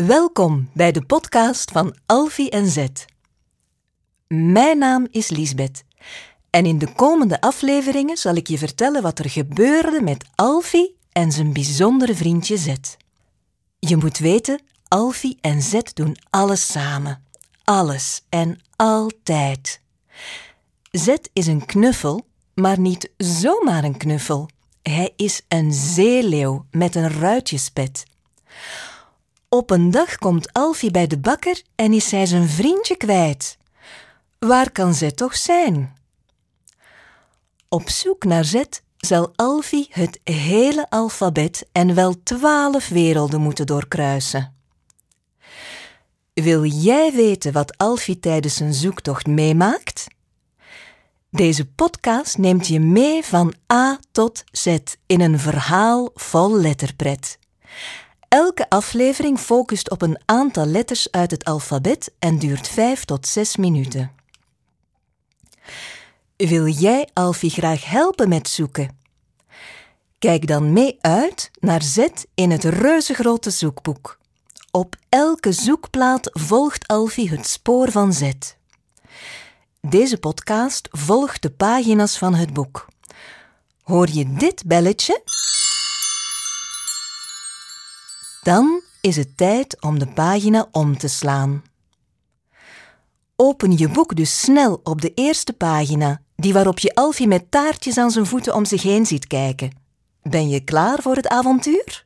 Welkom bij de podcast van Alfie en Zet. Mijn naam is Liesbeth en in de komende afleveringen zal ik je vertellen wat er gebeurde met Alfie en zijn bijzondere vriendje Zet. Je moet weten, Alfie en Zet doen alles samen. Alles en altijd. Zet is een knuffel, maar niet zomaar een knuffel. Hij is een zeeleeuw met een ruitjespet. Op een dag komt Alfie bij de bakker en is hij zijn vriendje kwijt. Waar kan Zet toch zijn? Op zoek naar Zet zal Alfie het hele alfabet en wel twaalf werelden moeten doorkruisen. Wil jij weten wat Alfie tijdens zijn zoektocht meemaakt? Deze podcast neemt je mee van A tot Z in een verhaal vol letterpret. Elke aflevering focust op een aantal letters uit het alfabet en duurt 5 tot 6 minuten. Wil jij Alfie graag helpen met zoeken? Kijk dan mee uit naar Z in het reuzegrote zoekboek. Op elke zoekplaat volgt Alfie het spoor van Z. Deze podcast volgt de pagina's van het boek. Hoor je dit belletje? Dan is het tijd om de pagina om te slaan. Open je boek dus snel op de eerste pagina, die waarop je Alfie met taartjes aan zijn voeten om zich heen ziet kijken. Ben je klaar voor het avontuur?